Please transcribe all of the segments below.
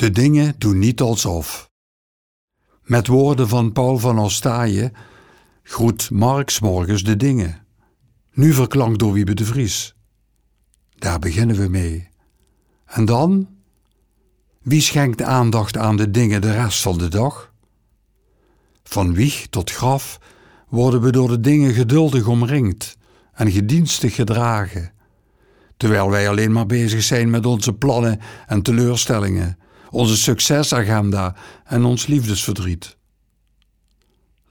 De dingen doen niet alsof. Met woorden van Paul van Ostaaien groet Marx morgens de dingen. Nu verklankt door Wiebe de Vries. Daar beginnen we mee. En dan? Wie schenkt aandacht aan de dingen de rest van de dag? Van wieg tot graf worden we door de dingen geduldig omringd en gedienstig gedragen, terwijl wij alleen maar bezig zijn met onze plannen en teleurstellingen, onze succesagenda en ons liefdesverdriet.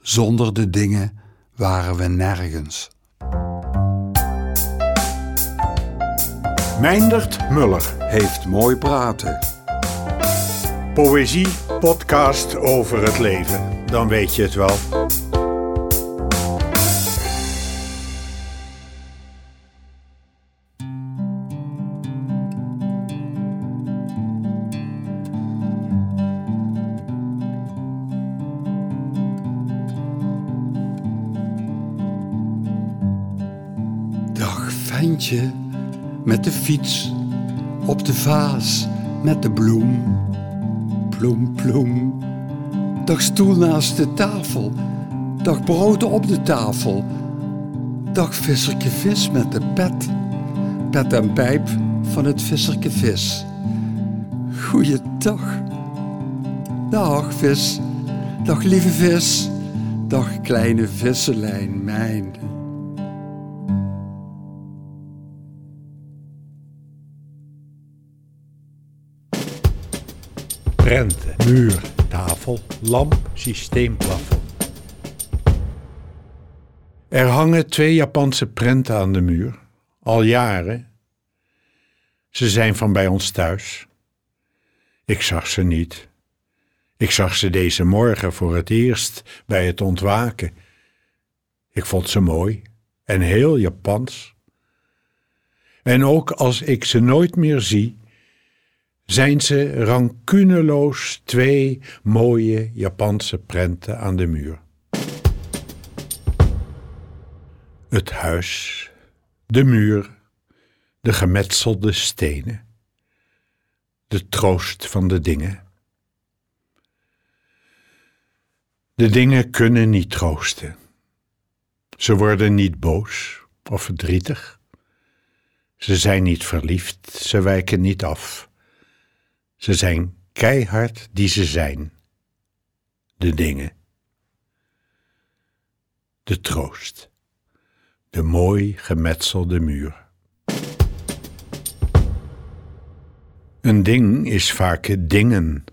Zonder de dingen waren we nergens. Meindert Muller. Heeft mooi praten. Poëzie podcast over het leven. Dan weet je het wel. Met de fiets, op de vaas, met de bloem. Ploem, ploem. Dag stoel naast de tafel, dag brood op de tafel. Dag visserke vis met de pet, pet en pijp van het visserke vis. Goeiedag. Dag vis, dag lieve vis, dag kleine visselijn mijn. Prenten, muur, tafel, lamp, systeemplafond. Er hangen twee Japanse prenten aan de muur, al jaren. Ze zijn van bij ons thuis. Ik zag ze niet. Ik zag ze deze morgen voor het eerst bij het ontwaken. Ik vond ze mooi en heel Japans. En ook als ik ze nooit meer zie, zijn ze rancuneloos twee mooie Japanse prenten aan de muur. Het huis, de muur, de gemetselde stenen, de troost van de dingen. De dingen kunnen niet troosten. Ze worden niet boos of verdrietig. Ze zijn niet verliefd, ze wijken niet af. Ze zijn keihard die ze zijn. De dingen. De troost. De mooi gemetselde muur. Een ding is vaak dingen.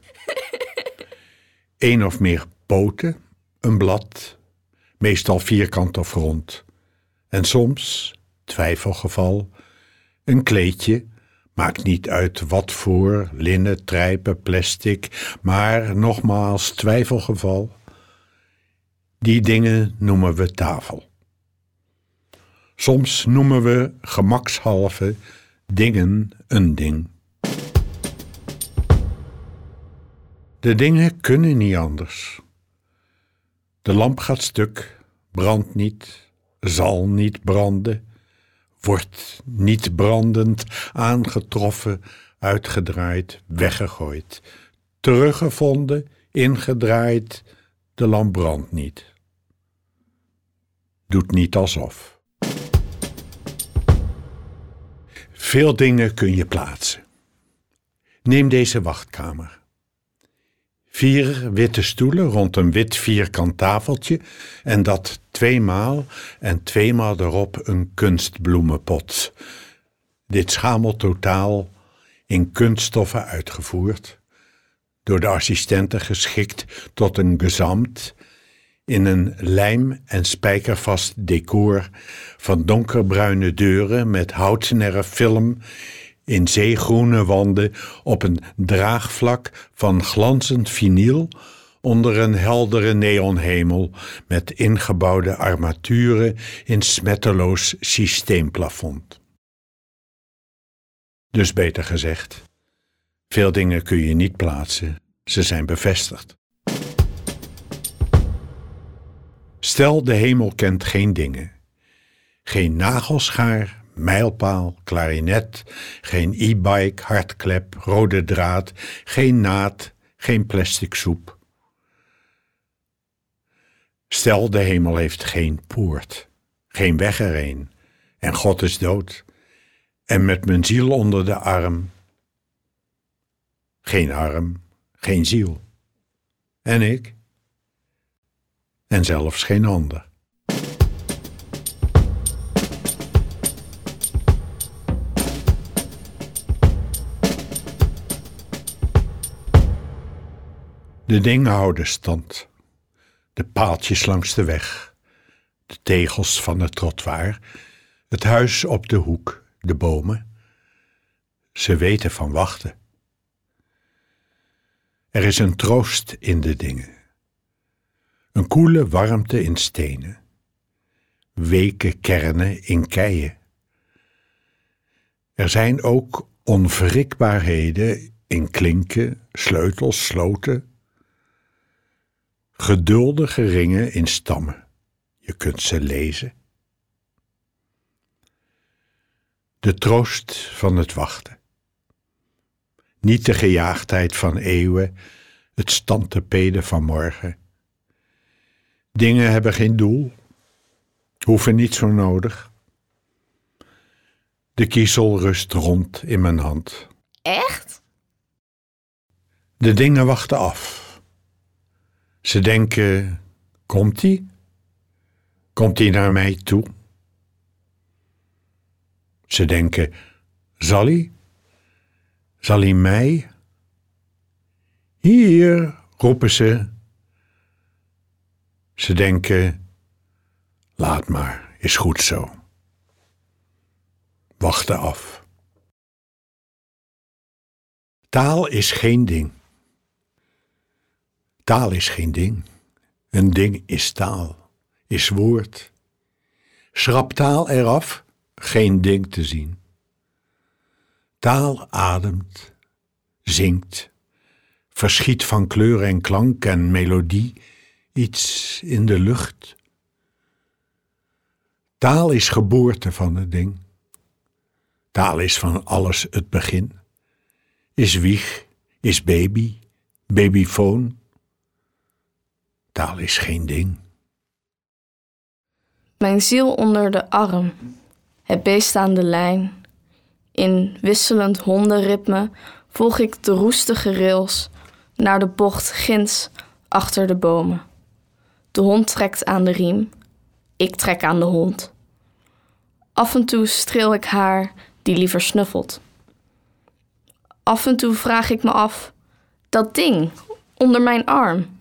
Eén of meer poten, een blad, meestal vierkant of rond. En soms, twijfelgeval, een kleedje Maakt niet uit wat voor, linnen, trijpen, plastic, maar nogmaals twijfelgeval. Die dingen noemen we tafel. Soms noemen we gemakshalve dingen een ding. De dingen kunnen niet anders. De lamp gaat stuk, brandt niet, zal niet branden wordt niet brandend aangetroffen, uitgedraaid, weggegooid, teruggevonden, ingedraaid, de lamp brandt niet. Doet niet alsof. Veel dingen kun je plaatsen. Neem deze wachtkamer. Vier witte stoelen rond een wit vierkant tafeltje en dat tweemaal en tweemaal erop een kunstbloemenpot. Dit schameltotaal in kunststoffen uitgevoerd, door de assistenten geschikt tot een gezamt in een lijm- en spijkervast decor van donkerbruine deuren met houtnerre film in zeegroene wanden op een draagvlak van glanzend vinyl onder een heldere neonhemel met ingebouwde armaturen in smetteloos systeemplafond. Dus beter gezegd, veel dingen kun je niet plaatsen, ze zijn bevestigd. Stel de hemel kent geen dingen, geen nagelschaar mijlpaal, klarinet, geen e-bike, hardklep, rode draad, geen naad, geen plastic soep. Stel, de hemel heeft geen poort, geen weg erheen, en God is dood, en met mijn ziel onder de arm, geen arm, geen ziel. En ik? En zelfs geen ander. De dingen houden stand. De paaltjes langs de weg, de tegels van het trottoir, het huis op de hoek, de bomen. Ze weten van wachten. Er is een troost in de dingen. Een koele warmte in stenen. Weke kernen in keien. Er zijn ook onwrikbaarheden in klinken, sleutels, sloten. Geduldige ringen in stammen. Je kunt ze lezen. De troost van het wachten. Niet de gejaagdheid van eeuwen, het standtepeden van morgen. Dingen hebben geen doel, hoeven niet zo nodig. De kiezel rust rond in mijn hand. Echt? De dingen wachten af. Ze denken: komt hij? Komt hij naar mij toe? Ze denken: zal hij? Zal hij mij? Hier, roepen ze. Ze denken: laat maar, is goed zo. Wachten af. Taal is geen ding. Taal is geen ding. Een ding is taal, is woord. Schrap taal eraf, geen ding te zien. Taal ademt, zingt, verschiet van kleur en klank en melodie, iets in de lucht. Taal is geboorte van het ding. Taal is van alles het begin. Is wieg, is baby, babyfoon. Taal is geen ding. Mijn ziel onder de arm, het beest aan de lijn. In wisselend hondenritme volg ik de roestige rails naar de bocht ginds achter de bomen. De hond trekt aan de riem, ik trek aan de hond. Af en toe streel ik haar die liever snuffelt. Af en toe vraag ik me af: dat ding onder mijn arm,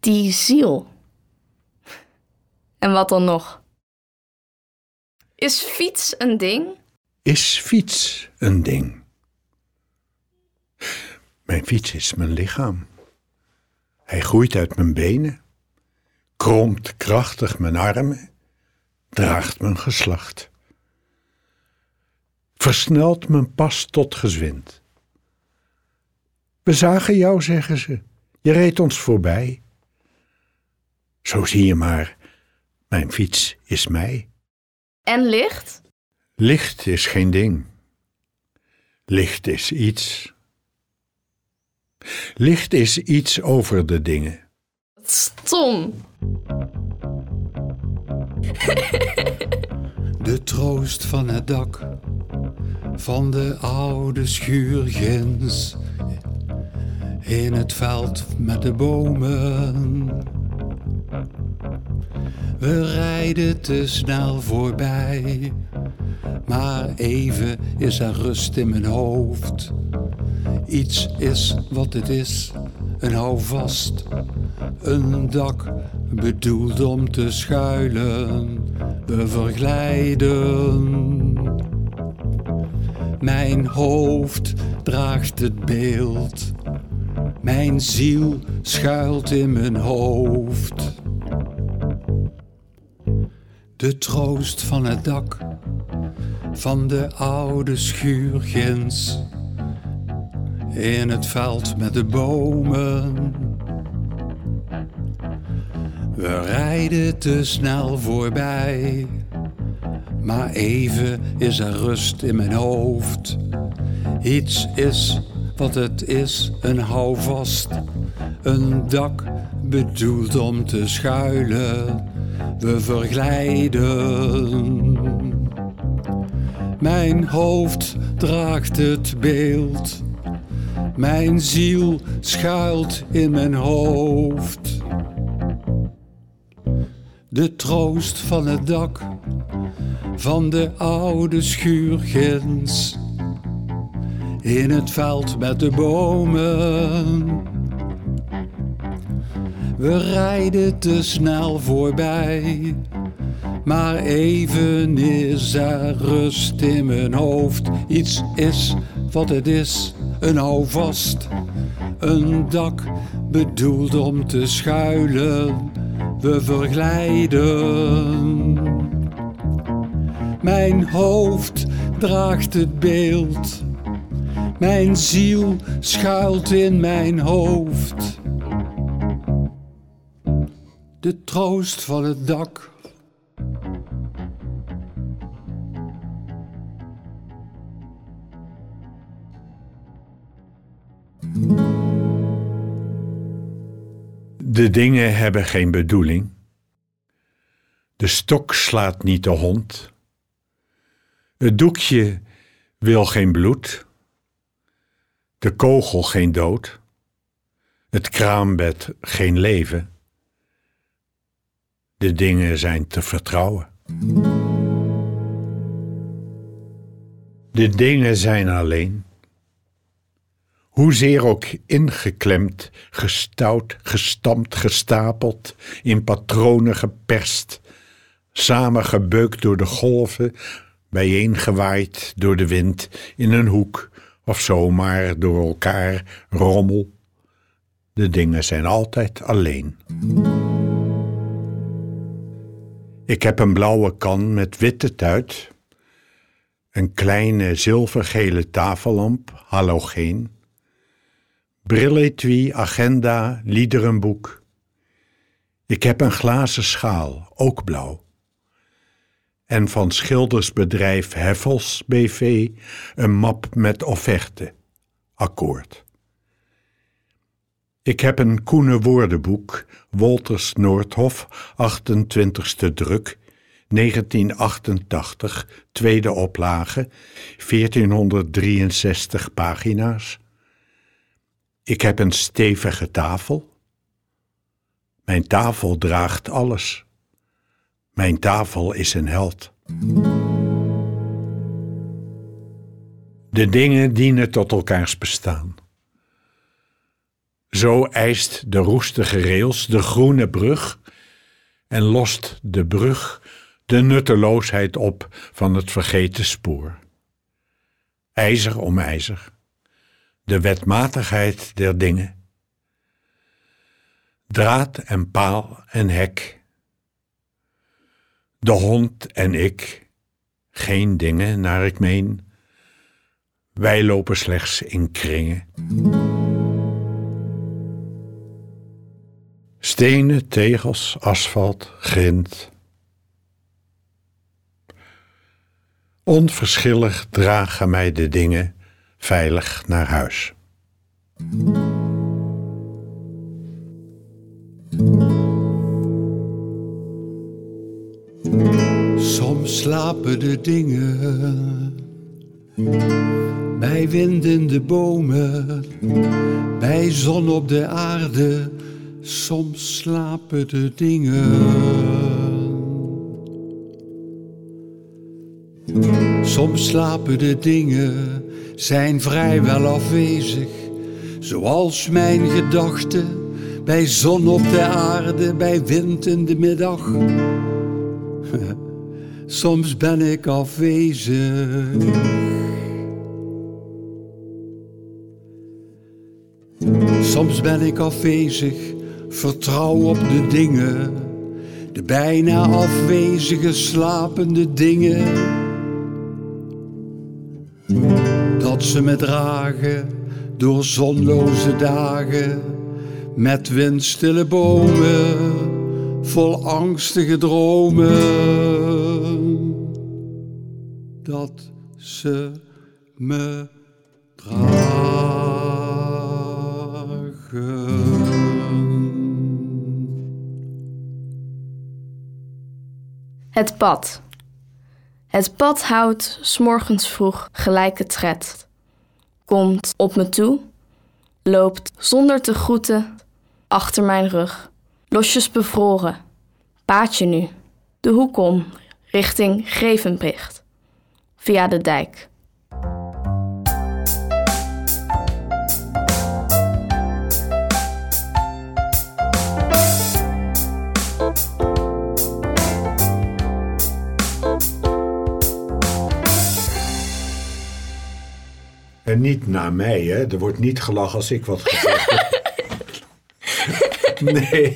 die ziel. En wat dan nog? Is fiets een ding? Is fiets een ding? Mijn fiets is mijn lichaam. Hij groeit uit mijn benen, kromt krachtig mijn armen, draagt mijn geslacht. Versnelt mijn pas tot gezwind. We zagen jou, zeggen ze. Je reed ons voorbij. Zo zie je maar, mijn fiets is mij. En licht? Licht is geen ding. Licht is iets. Licht is iets over de dingen. Stom. De troost van het dak van de oude schuurgens in het veld met de bomen. We rijden te snel voorbij, maar even is er rust in mijn hoofd. Iets is wat het is, een houvast, een dak bedoeld om te schuilen. We verglijden. Mijn hoofd draagt het beeld. Mijn ziel schuilt in mijn hoofd. De troost van het dak van de oude schuurgens in het veld met de bomen. We rijden te snel voorbij, maar even is er rust in mijn hoofd. Iets is wat het is, een houvast. Een dak bedoeld om te schuilen. We verglijden. Mijn hoofd draagt het beeld. Mijn ziel schuilt in mijn hoofd. De troost van het dak van de oude schuurgens in het veld met de bomen. We rijden te snel voorbij, maar even is er rust in mijn hoofd. Iets is wat het is, een houvast, een dak bedoeld om te schuilen. We verglijden. Mijn hoofd draagt het beeld mijn ziel schuilt in mijn hoofd. De troost van het dak. De dingen hebben geen bedoeling. De stok slaat niet de hond. Het doekje wil geen bloed de kogel geen dood, het kraambed geen leven. De dingen zijn te vertrouwen. De dingen zijn alleen. Hoezeer ook ingeklemd, gestouwd, gestampt, gestapeld, in patronen geperst, samengebeukt door de golven, bijeengewaaid door de wind in een hoek of zomaar door elkaar rommel. De dingen zijn altijd alleen. Ik heb een blauwe kan met witte tuit, een kleine zilvergele tafellamp, halogeen, brilletui, agenda, liederenboek. Ik heb een glazen schaal, ook blauw en van schildersbedrijf Heffels BV een map met offerte. Akkoord. Ik heb een Koene woordenboek, Wolters Noordhof, 28ste druk, 1988, tweede oplage, 1463 pagina's. Ik heb een stevige tafel. Mijn tafel draagt alles. Mijn tafel is een held. De dingen dienen tot elkaars bestaan. Zo eist de roestige rails de groene brug en lost de brug de nutteloosheid op van het vergeten spoor. IJzer om ijzer, de wetmatigheid der dingen. Draad en paal en hek de hond en ik, geen dingen naar ik meen. Wij lopen slechts in kringen. Stenen, tegels, asfalt, grind. Onverschillig dragen mij de dingen veilig naar huis. Soms slapen de dingen bij wind in de bomen, bij zon op de aarde. Soms slapen de dingen. Soms slapen de dingen, zijn vrijwel afwezig, zoals mijn gedachten bij zon op de aarde, bij wind in de middag. Soms ben ik afwezig. Soms ben ik afwezig, vertrouw op de dingen, de bijna afwezige slapende dingen. Dat ze me dragen door zonloze dagen, met windstille bomen vol angstige dromen. dat ze me dragen. Het pad. Het pad houdt s'morgens vroeg gelijke tred. Komt op me toe, loopt zonder te groeten achter mijn rug. Losjes bevroren, paadje nu, de hoek om, richting Grevenbricht. Via de dijk. En niet naar mij, hè? Er wordt niet gelachen als ik wat gezegd heb. Nee,